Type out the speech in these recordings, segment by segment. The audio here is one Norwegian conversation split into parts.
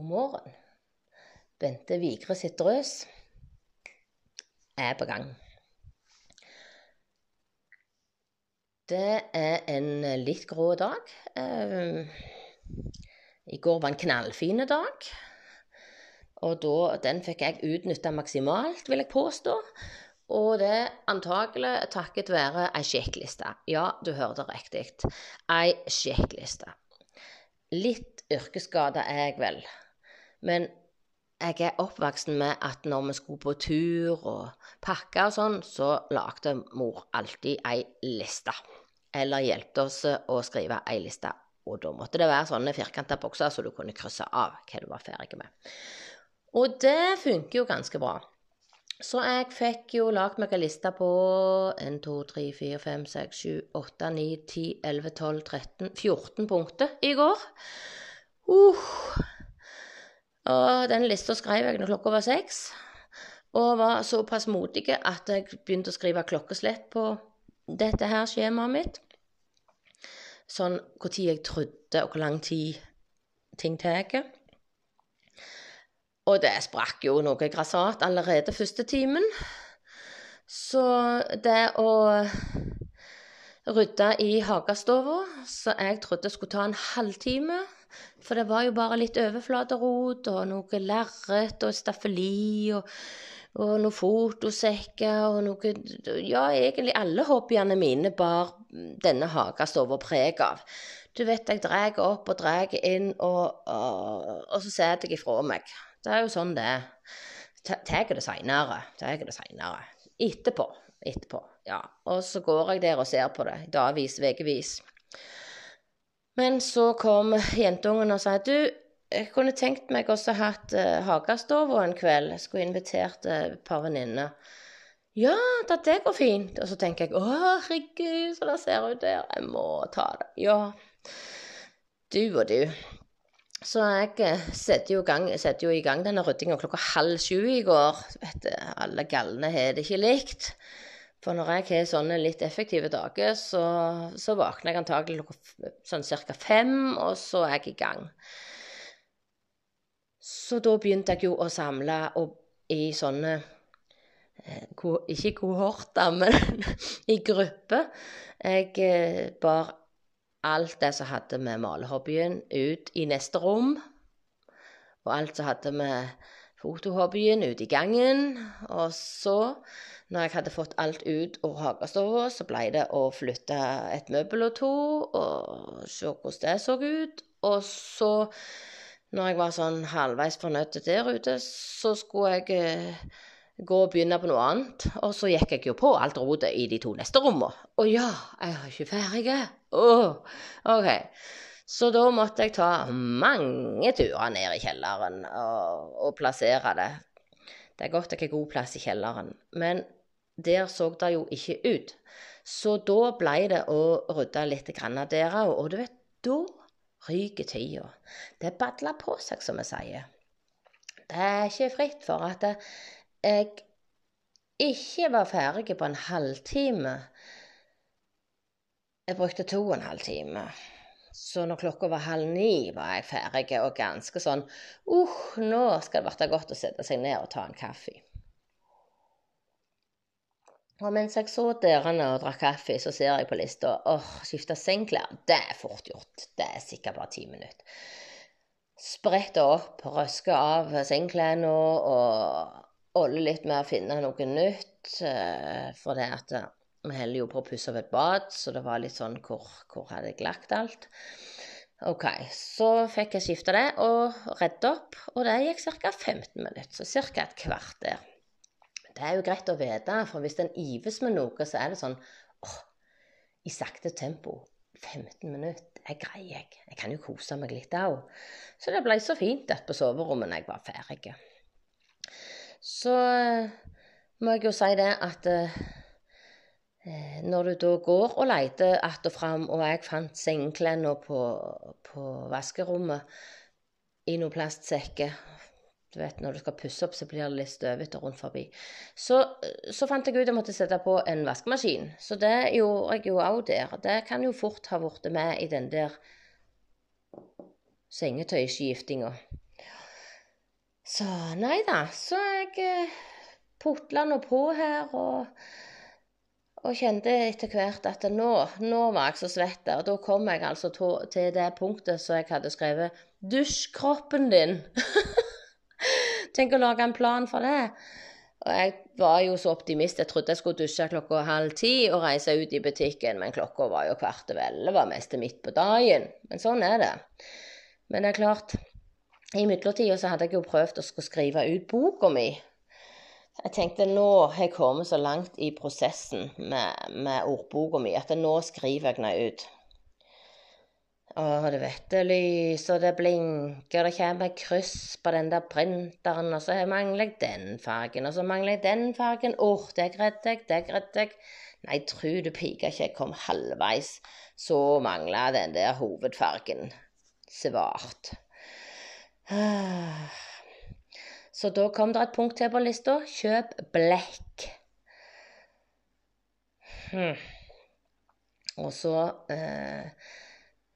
God morgen. Bente Vigre sitt drøs er på gang. Det er en litt grå dag. Eh, I går var en knallfin dag. Og da, den fikk jeg utnytta maksimalt, vil jeg påstå. Og det antakelig takket være ei sjekkliste. Ja, du hørte riktig. Ei sjekkliste. Litt yrkesskada er jeg vel. Men jeg er oppvokst med at når vi skulle på tur og pakke og sånn, så lagde mor alltid ei liste. Eller hjelpte oss å skrive ei liste. Og da måtte det være sånne firkanta bokser så du kunne krysse av hva du var ferdig med. Og det funker jo ganske bra. Så jeg fikk jo lagd meg ei liste på 1, 2, 3, 4, 5, 6, 7, 8, 9, 10, 11, 12, 13 14 punkter i går. Uh. Og den lista skrev jeg når klokka var seks. Og var såpass modig at jeg begynte å skrive klokkeslett på dette her skjemaet mitt. Sånn når jeg trodde, og hvor lang tid ting tar. Og det sprakk jo noe grassat allerede første timen. Så det å rydde i hagestova, så jeg trodde skulle ta en halvtime For det var jo bare litt overflaterot og noe lerret og staffeli og, og noen fotosekker og noe Ja, egentlig alle hobbyene mine bar denne hagestova preg av. Du vet, jeg drar opp og drar inn, og, og, og så setter jeg ifra meg. Det er jo sånn det er. Tar det seinere. Det seinere. Etterpå. Etterpå. Ja. Og så går jeg der og ser på det dagvis, ukevis. Men så kom jentungen og sa du, jeg kunne tenkt meg også hatt uh, Hagastova en kveld. Jeg skulle invitert uh, par venninner. Ja, da det går fint. Og så tenker jeg å herregud, så det ser ut der. Jeg må ta det. Ja. Du og du. Så jeg eh, setter jo, gang, setter jo i gang denne ryddinga klokka halv sju i går. Vet du, alle galne har det ikke likt. For når jeg har sånne litt effektive dager, så, så våkner jeg antagelig sånn ca. fem, og så er jeg i gang. Så da begynte jeg jo å samle i sånne eh, Ikke kohorter, men i grupper. Jeg eh, bar alt det som hadde med malehobbyen, ut i neste rom. Og alt som hadde med fotohobbyen, ut i gangen. Og så, når jeg hadde fått alt ut av hagestua, så ble det å flytte et møbel og to og se hvordan det så ut. Og så, når jeg var sånn halvveis fornøyd der ute, så skulle jeg eh, gå og begynne på noe annet. Og så gikk jeg jo på alt rotet i de to neste rommene. Å ja, jeg er ikke ferdig. Oh, OK. Så da måtte jeg ta mange turer ned i kjelleren og, og plassere det. Det er godt jeg har god plass i kjelleren, men der så det jo ikke ut. Så da ble det å rydde litt der òg. Og du vet, da ryker tida. Det badler på seg, som vi sier. Det er ikke fritt for at jeg ikke var ferdig på en halvtime. Jeg brukte to og en halv time. Så når klokka var halv ni, var jeg ferdig og ganske sånn uh, nå skal det bli godt å sette seg ned og ta en kaffe. Og mens jeg så dørene og drakk kaffe, så ser jeg på lista åh, oh, skifte sengklær. det er fort gjort. Det er sikkert bare ti minutter. Sprette opp, røske av sengklærne og holder litt med å finne noe nytt. Eh, for det at eh, vi holder jo på å pusse opp et bad, så det var litt sånn hvor, hvor hadde jeg lagt alt? OK, så fikk jeg skifta det og redde opp, og det gikk ca. 15 minutter. Så ca. et kvarter. Det er jo greit å vite, for hvis en ives med noe, så er det sånn åh, i sakte tempo. 15 minutter, det greier jeg. Jeg kan jo kose meg litt òg. Så det ble så fint at på soverommet når jeg var ferdig så eh, må jeg jo si det at eh, eh, når du da går og leter att og fram, og jeg fant sengeklærne på, på vaskerommet i noen plastsekker du vet, Når du skal pusse opp, så blir det litt støvete rundt forbi. Så, så, fant jeg ut jeg måtte sette på en vaskemaskin. Så det gjorde jeg jo òg der. Det kan jo fort ha blitt med i den der sengetøyskiftinga. Så nei da. Så jeg eh, putla nå på her og, og kjente etter hvert at nå, nå var jeg så svett. Og da kom jeg altså til det punktet som jeg hadde skrevet 'Dusj kroppen din'. Tenk å lage en plan for det. Og jeg var jo så optimist. Jeg trodde jeg skulle dusje klokka halv ti og reise ut i butikken, men klokka var jo kvart over elleve, mest midt på dagen. Men sånn er det. Men det er klart, i midlertida så hadde jeg jo prøvd å skrive ut boka mi. Jeg tenkte nå har jeg kommet så langt i prosessen med, med ordboka mi at nå skriver jeg den ut. Og det vet lys, og det blinker, det kommer kryss på den der printeren, og så mangler jeg den fargen, og så mangler jeg den fargen. Åh, oh, det gredde jeg, det gredde jeg. Nei, tru du pika ikke jeg kom halvveis, så mangla den der hovedfargen svart. Så da kom det et punkt til på lista. Kjøp blekk. Hmm. Og så eh,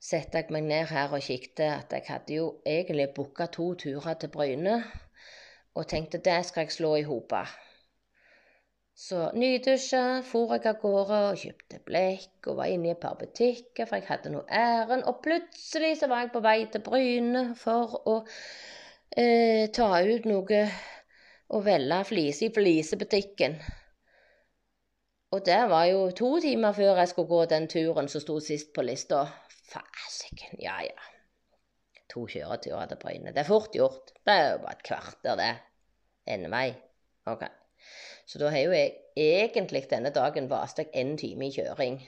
satte jeg meg ned her og kikket at jeg hadde jo egentlig booka to turer til Bryne. Og tenkte det skal jeg slå i hop. Så nydusja, for jeg av gårde og kjøpte blekk og var inne i et par butikker, for jeg hadde noe ærend. Og plutselig så var jeg på vei til Bryne for å eh, ta ut noe og velge flis i flisebutikken. Og det var jo to timer før jeg skulle gå den turen som sto sist på lista. Fasiken, ja ja. To kjøreturer til Bryne. Det er fort gjort. Det er jo bare et kvarter, det. Endevei. Ok. Så da har jo jeg egentlig denne dagen vast deg en time i kjøring.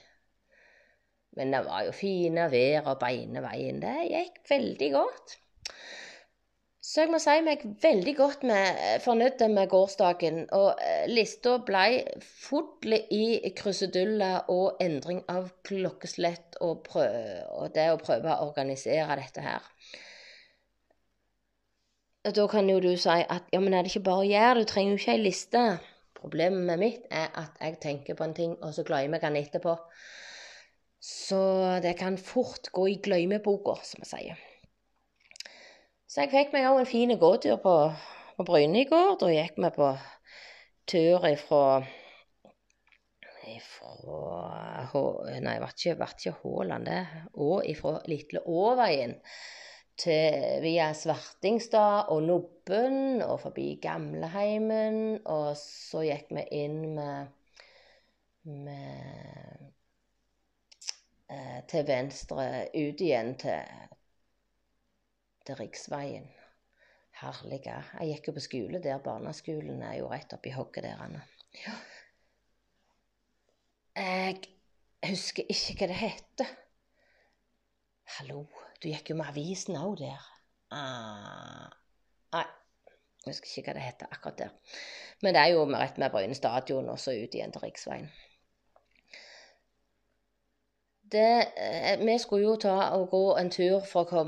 Men det var jo fine vær og beine veien. Det gikk veldig godt. Så jeg må si meg veldig godt med, fornøyd med gårsdagen. Og eh, lista ble full i kruseduller og endring av klokkeslett og, og, det å prøve å organisere dette her. Da kan jo du si at ja, men er det ikke bare å gjøre, du trenger jo ikke ei liste. Problemet mitt er at jeg tenker på en ting, og så glemmer jeg den etterpå. Så det kan fort gå i glemmeboka, som vi sier. Så jeg fikk meg òg en fin gåtur på, på Bryne i går. Da gikk vi på tur ifra ifra Nei, ble ikke, ikke Haaland, det. Og ifra Litle Åveien til via Svartingstad og Nobben og forbi Gamleheimen. Og så gikk vi inn med, med eh, til venstre ut igjen til til riksveien. Herlige. Jeg gikk jo på skole der. Barneskolen er jo rett oppi hogget der. Ja. Jeg husker ikke hva det heter. Hallo, du gikk jo med avisen òg der. Ah. Nei, jeg husker ikke hva det heter akkurat der. Men det er jo rett med Bryne stadion og så ut igjen til riksveien det, eh, vi skulle jo ta og gå en tur for å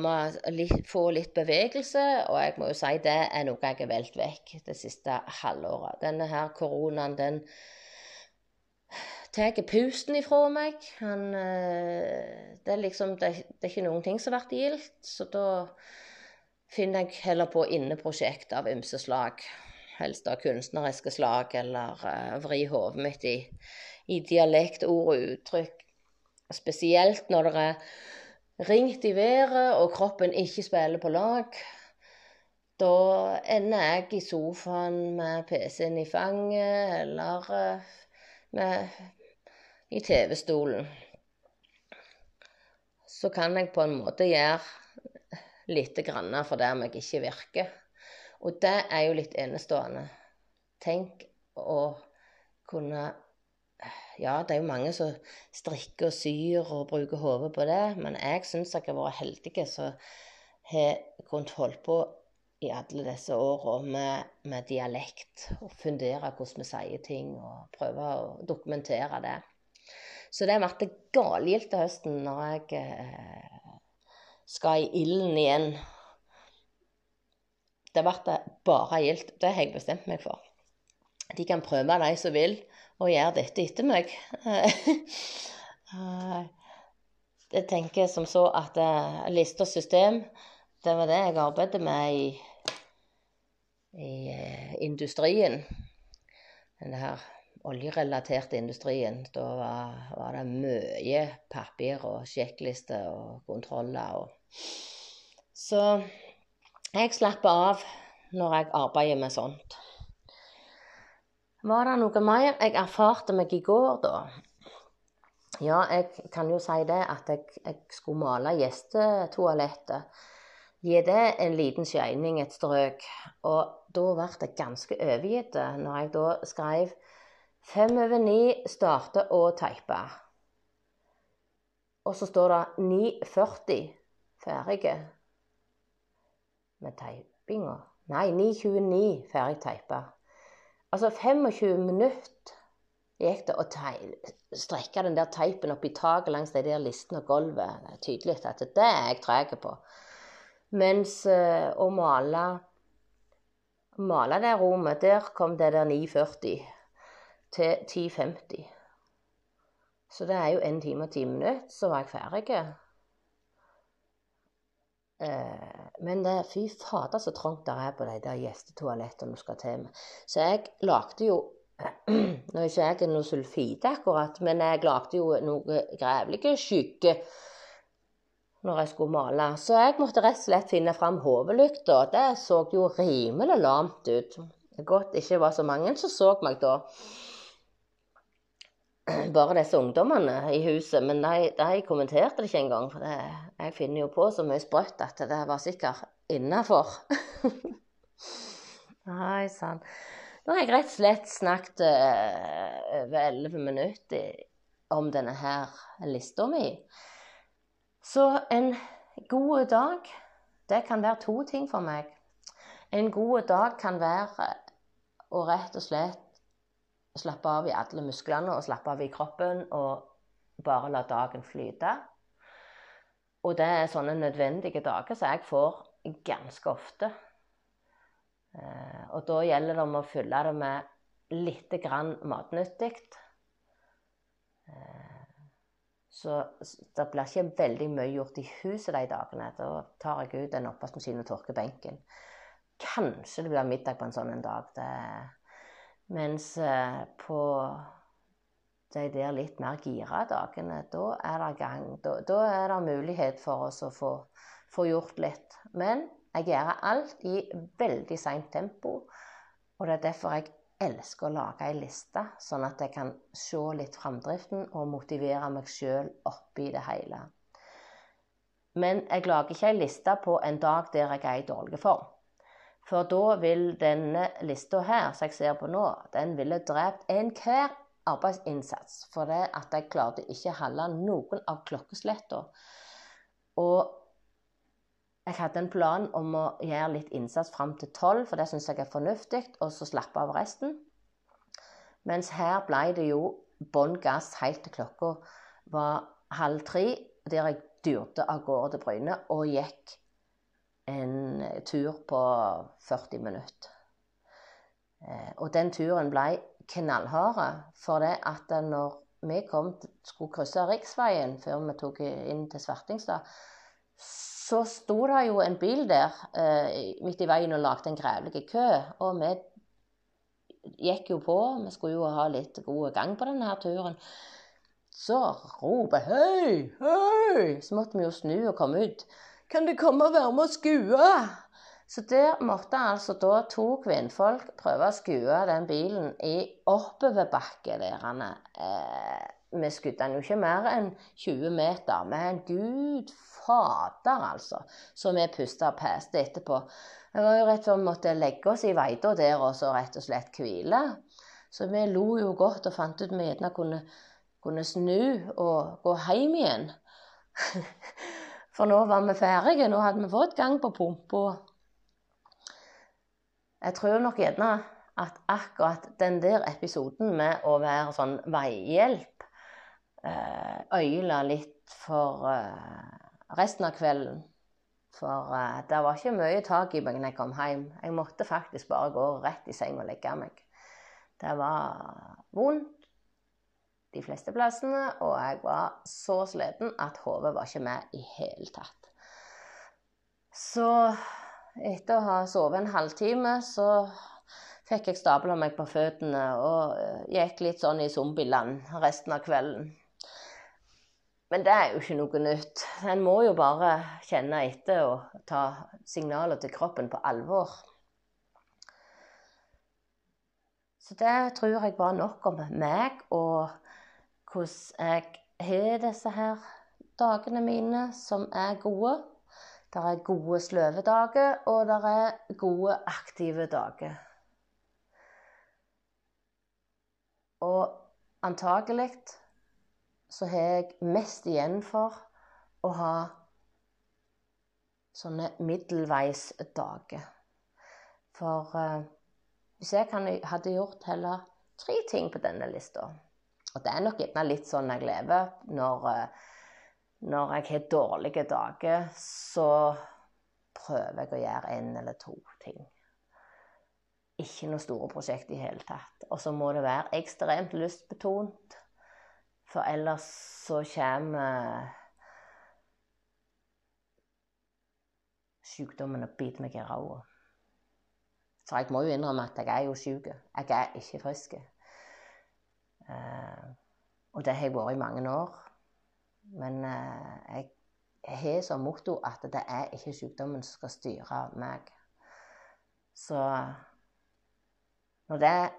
litt, få litt bevegelse, og jeg må jo si det er noe jeg har valgt vekk det siste halvåret. Denne her koronaen, den tar pusten ifra meg. Han, eh, det, er liksom, det, det, er ikke noen ting som blir gildt, så da finner jeg heller på inneprosjekt av ymse slag. Helst av kunstneriske slag, eller uh, vri hodet mitt i, i dialekt, ord og uttrykk Spesielt når det er ringt i været og kroppen ikke spiller på lag. Da ender jeg i sofaen med PC-en i fanget eller eh, med, i TV-stolen. Så kan jeg på en måte gjøre lite grann for der jeg ikke virker. Og det er jo litt enestående. Tenk å kunne ja, det er jo mange som strikker og syr og bruker hodet på det, men jeg syns jeg har vært heldig som har kunnet holde på i alle disse åra med, med, dialekt og fundere hvordan vi sier ting og prøve å dokumentere det. Så det ble galgildt til høsten når jeg eh, skal i ilden igjen. Det ble bare gildt. Det har jeg bestemt meg for. De kan prøve, de som vil og gjør dette etter meg. Jeg tenker som så at uh, liste og system, det var det jeg arbeidet med i i eh, industrien. Den her oljerelaterte industrien. Da var, var det mye papir og sjekklister og kontroller og Så jeg slapper av når jeg arbeider med sånt. Var det noe mer jeg erfarte meg i går, da? Ja, jeg kan jo si det at jeg, jeg skulle male gjestetoalettet. Gi det en liten skeining, et strøk. Og da ble jeg ganske overgitt når jeg da skrev Fem over ni starter å teipe. Og så står det 9.40 ferdige med teipinga. Nei, 9.29 ferdig teipa. Altså 25 minutter gikk det å strekke den der teipen opp i taket langs de der listene og gulvet. Det er tydelig at det er jeg treg på. Mens uh, å male male det rommet, der kom det der 9.40 til 10.50. Så det er jo en time og ti minutter, så var jeg ferdig. Eh, men det, fy fader så trangt det er på de der gjestetoalettene du skal til med. Så jeg lagde jo Nå er ikke jeg noe sulfide akkurat, men jeg lagde jo noe grevlige skygge når jeg skulle male. Så jeg måtte rett og slett finne fram hodelykta. Det så jo rimelig lamt ut. Godt ikke var så mange som så meg da bare disse ungdommene i huset. Men de, de kommenterte det ikke engang. For det, jeg finner jo på så mye sprøtt at det var sikkert innafor. Nei sann. Nå har jeg rett og slett snakket uh, over elleve minutter om denne her lista mi. Så en god dag, det kan være to ting for meg. En god dag kan være å rett og slett slappe av i alle musklene og slappe av i kroppen og bare la dagen flyte. Og det er sånne nødvendige dager som jeg får ganske ofte. Eh, og da gjelder det om å fylle det med litt grann matnyttig. Eh, så det blir ikke veldig mye gjort i huset de dagene. Da tar jeg ut en oppvaskmaskin og tørker benken. Kanskje det blir middag på en sånn en dag. Det mens eh, på de der litt mer gira dagene, da er det gang. Da, da er det mulighet for oss å få, få gjort litt. Men jeg gjør alt i veldig seint tempo. Og det er derfor jeg elsker å lage ei liste, sånn at jeg kan se litt framdriften og motivere meg sjøl oppi det hele. Men jeg lager ikke ei liste på en dag der jeg er i dårlig form. For da vil denne lista her, som jeg ser på nå, den ville drept enhver arbeidsinnsats. For det at jeg klarte ikke å holde noen av klokkeslettene. Og jeg hadde en plan om å gjøre litt innsats fram til tolv, for det syns jeg er fornuftig, og så slappe av resten. Mens her ble det jo bånn gass helt til klokka var halv tre, der jeg dyrte av gårde til Bryne og gikk en tur på 40 minutter. Eh, og den turen ble knallhard. For det at når vi kom, skulle krysse riksveien før vi tok inn til Svartingstad, så sto det jo en bil der eh, midt i veien og lagde en grævlig kø. Og vi gikk jo på. Vi skulle jo ha litt god gang på denne turen. Så roper 'hei, hei', så måtte vi jo snu og komme ut. Kan du komme og være med og skue? Så der måtte altså da to kvinnfolk prøve å skue den bilen i oppoverbakke. Eh, vi skudde den jo ikke mer enn 20 meter, men gud fader, altså. Så vi pusta peste etterpå. Det var jo rett og slett måtte legge oss i veita der og så rett og slett hvile. Så vi lo jo godt og fant ut vi gjerne kunne, kunne snu og gå hjem igjen. For nå var vi ferdige. Nå hadde vi fått gang på pumpa. Jeg tror nok gjerne at akkurat den der episoden med å være sånn veihjelp eh, øyla litt for uh, resten av kvelden. For uh, det var ikke mye tak i meg når jeg kom hjem. Jeg måtte faktisk bare gå rett i seng og legge meg. Det var vondt de fleste plassene, og jeg var så sliten at hodet var ikke med i hele tatt. Så etter å ha sovet en halvtime, så fikk jeg stabla meg på føttene og eh, gikk litt sånn i zombieland resten av kvelden. Men det er jo ikke noe nytt. En må jo bare kjenne etter og ta signaler til kroppen på alvor. Så det tror jeg var nok om meg og hvordan jeg har disse her dagene mine som er gode. Det er gode sløve dager, og det er gode aktive dager. Og antagelig så har jeg mest igjen for å ha sånne middelveisdager. For uh, hvis jeg hadde gjort heller tre ting på denne lista Og det er nok gjerne litt sånn jeg lever. Når, uh, når jeg har dårlige dager, så prøver jeg å gjøre en eller to ting ikke noe store prosjekt i hele tatt. Og så må det være ekstremt lystbetont, for ellers så kommer sykdommen og biter meg i ræva. For jeg må jo innrømme at jeg er jo syk. Jeg er ikke frisk. Uh, og det har jeg vært i mange år. Men uh, jeg har som motto at det er ikke sykdommen som skal styre meg. Så når det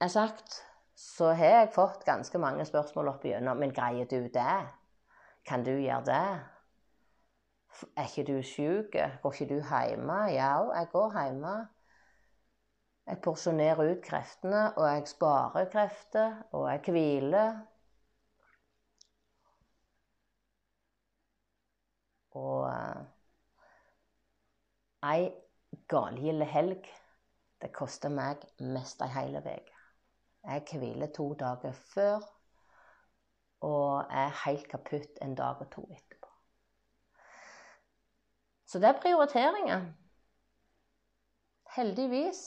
er sagt, så har jeg fått ganske mange spørsmål opp igjennom. Men greier du det? Kan du gjøre det? Er ikke du syk? Går ikke du hjemme? Ja, jeg går hjemme. Jeg porsjonerer ut kreftene, og jeg sparer krefter, og jeg hviler. Og uh, ei galgild helg det koster meg mest ei hele uke. Jeg hviler to dager før og er helt kaputt en dag og to etterpå. Så det er prioriteringer. Heldigvis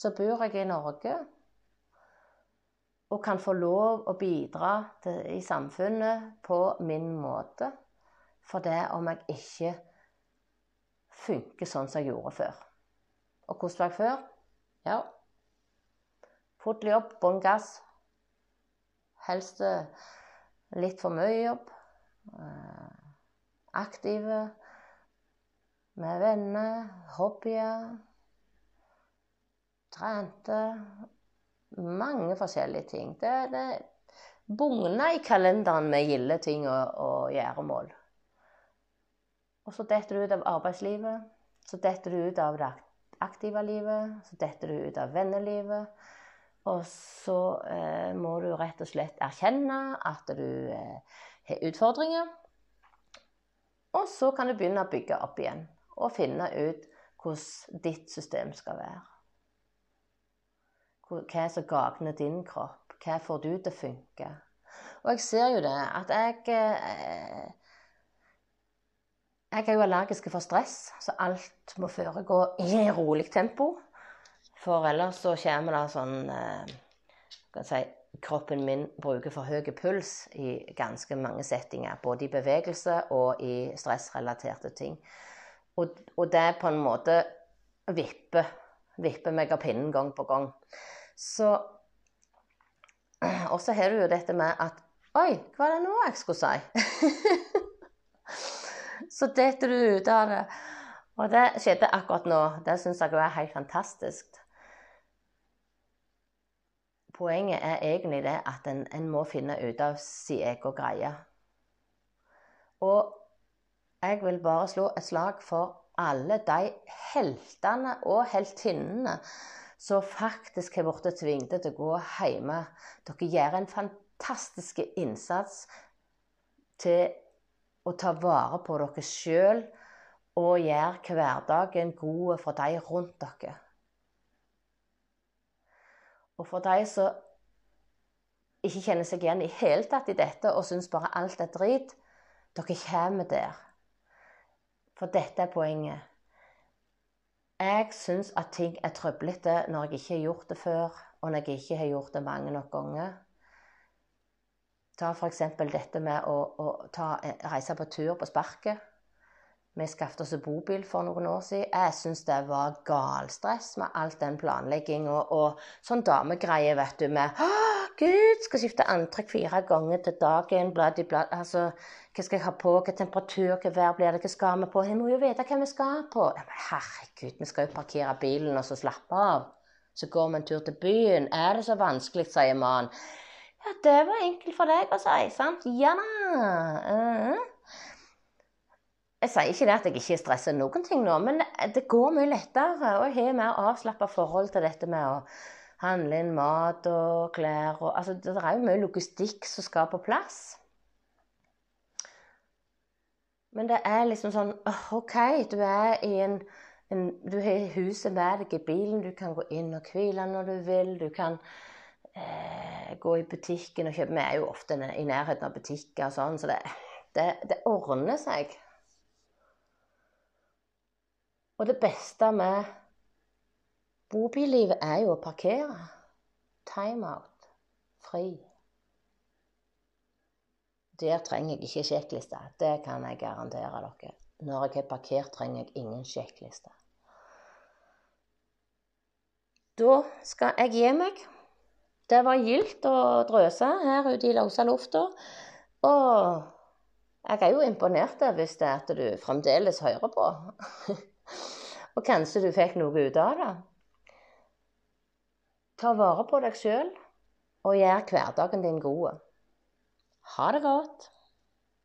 så bor jeg i Norge og kan få lov å bidra til, i samfunnet på min måte. For det om jeg ikke funker sånn som jeg gjorde før. Og hvordan var jeg før? Ja. Fort jobb, bånn gass. Helst eh, litt for mye jobb. Eh, aktive. Med venner, hobbyer. Trente. Mange forskjellige ting. Det, det bugna i kalenderen med gilde ting og, og gjøremål. Og så detter du ut av arbeidslivet. Så detter du ut av det aktive livet, så detter du ut av vennelivet. Og så eh, må du rett og slett erkjenne at du eh, har utfordringer. Og så kan du begynne å bygge opp igjen og finne ut hvordan ditt system skal være. Hva som gagner din kropp? Hva får du til å funke? Og jeg ser jo det at jeg eh, jeg er jo allergisk for stress, så alt må foregå i rolig tempo. For ellers så kommer det sånn eh, kan si, Kroppen min bruker for høy puls i ganske mange settinger. Både i bevegelse og i stressrelaterte ting. Og, og det på en måte vipper, vipper meg av pinnen gang på gang. Så Og så har du jo dette med at Oi, hva er det nå jeg skulle si? så detter du ut av det. Og det skjedde akkurat nå. Det syns jeg er helt fantastisk. Poenget er egentlig det at en, en må finne ut av sin egen greie. Og jeg vil bare slå et slag for alle de heltene og heltinnene som faktisk har blitt tvunget til å gå hjemme. Dere gjør en fantastisk innsats til å ta vare på dere sjøl og gjøre hverdagen god for de rundt dere. Og for de som ikke kjenner seg igjen i hele tatt i dette og syns bare alt er drit, dere kommer der. For dette er poenget. Jeg syns at ting er trøblete når jeg ikke har gjort det før, og når jeg ikke har gjort det mange nok ganger. Ta f.eks. dette med å, å ta, reise på tur på sparket. Vi skaffet oss bobil for noen år siden. Jeg syns det var galstress med alt den planlegginga og, og sånn damegreie, vet du, med Gud, skal skifte antrekk fire ganger til dagen, blad i blad Altså, hva skal jeg ha på, hva temperatur, hva vær blir det, hva skal vi på? Jeg må jo vite hva vi skal på. Ja, men herregud, vi skal jo parkere bilen og så slappe av. Så går vi en tur til byen. Er det så vanskelig, sier mannen. Ja, det var enkelt for deg å si, sant? Ja da. Uh jeg sier ikke det at jeg ikke stresser noen ting nå, men det går mye lettere. Og jeg har mer avslappa forhold til dette med å handle inn mat og klær. Og, altså, det er jo mye logistikk som skal på plass. Men det er liksom sånn OK, du er i en, en Du har huset med deg i bilen. Du kan gå inn og hvile når du vil. Du kan eh, gå i butikken og kjøpe Vi er jo ofte i nærheten av butikker og sånn, så det, det, det ordner seg. Og det beste med bobillivet er jo å parkere. Timeout. Fri. Der trenger jeg ikke sjekkliste. Det kan jeg garantere dere. Når jeg har parkert, trenger jeg ingen sjekkliste. Da skal jeg gi meg. Det var gildt å drøse her ute i løse lufta. Og jeg er jo imponert hvis det er at du fremdeles hører på. Og kanskje du fikk noe ut av det. Ta vare på deg sjøl, og gjør hverdagen din god. Ha det godt.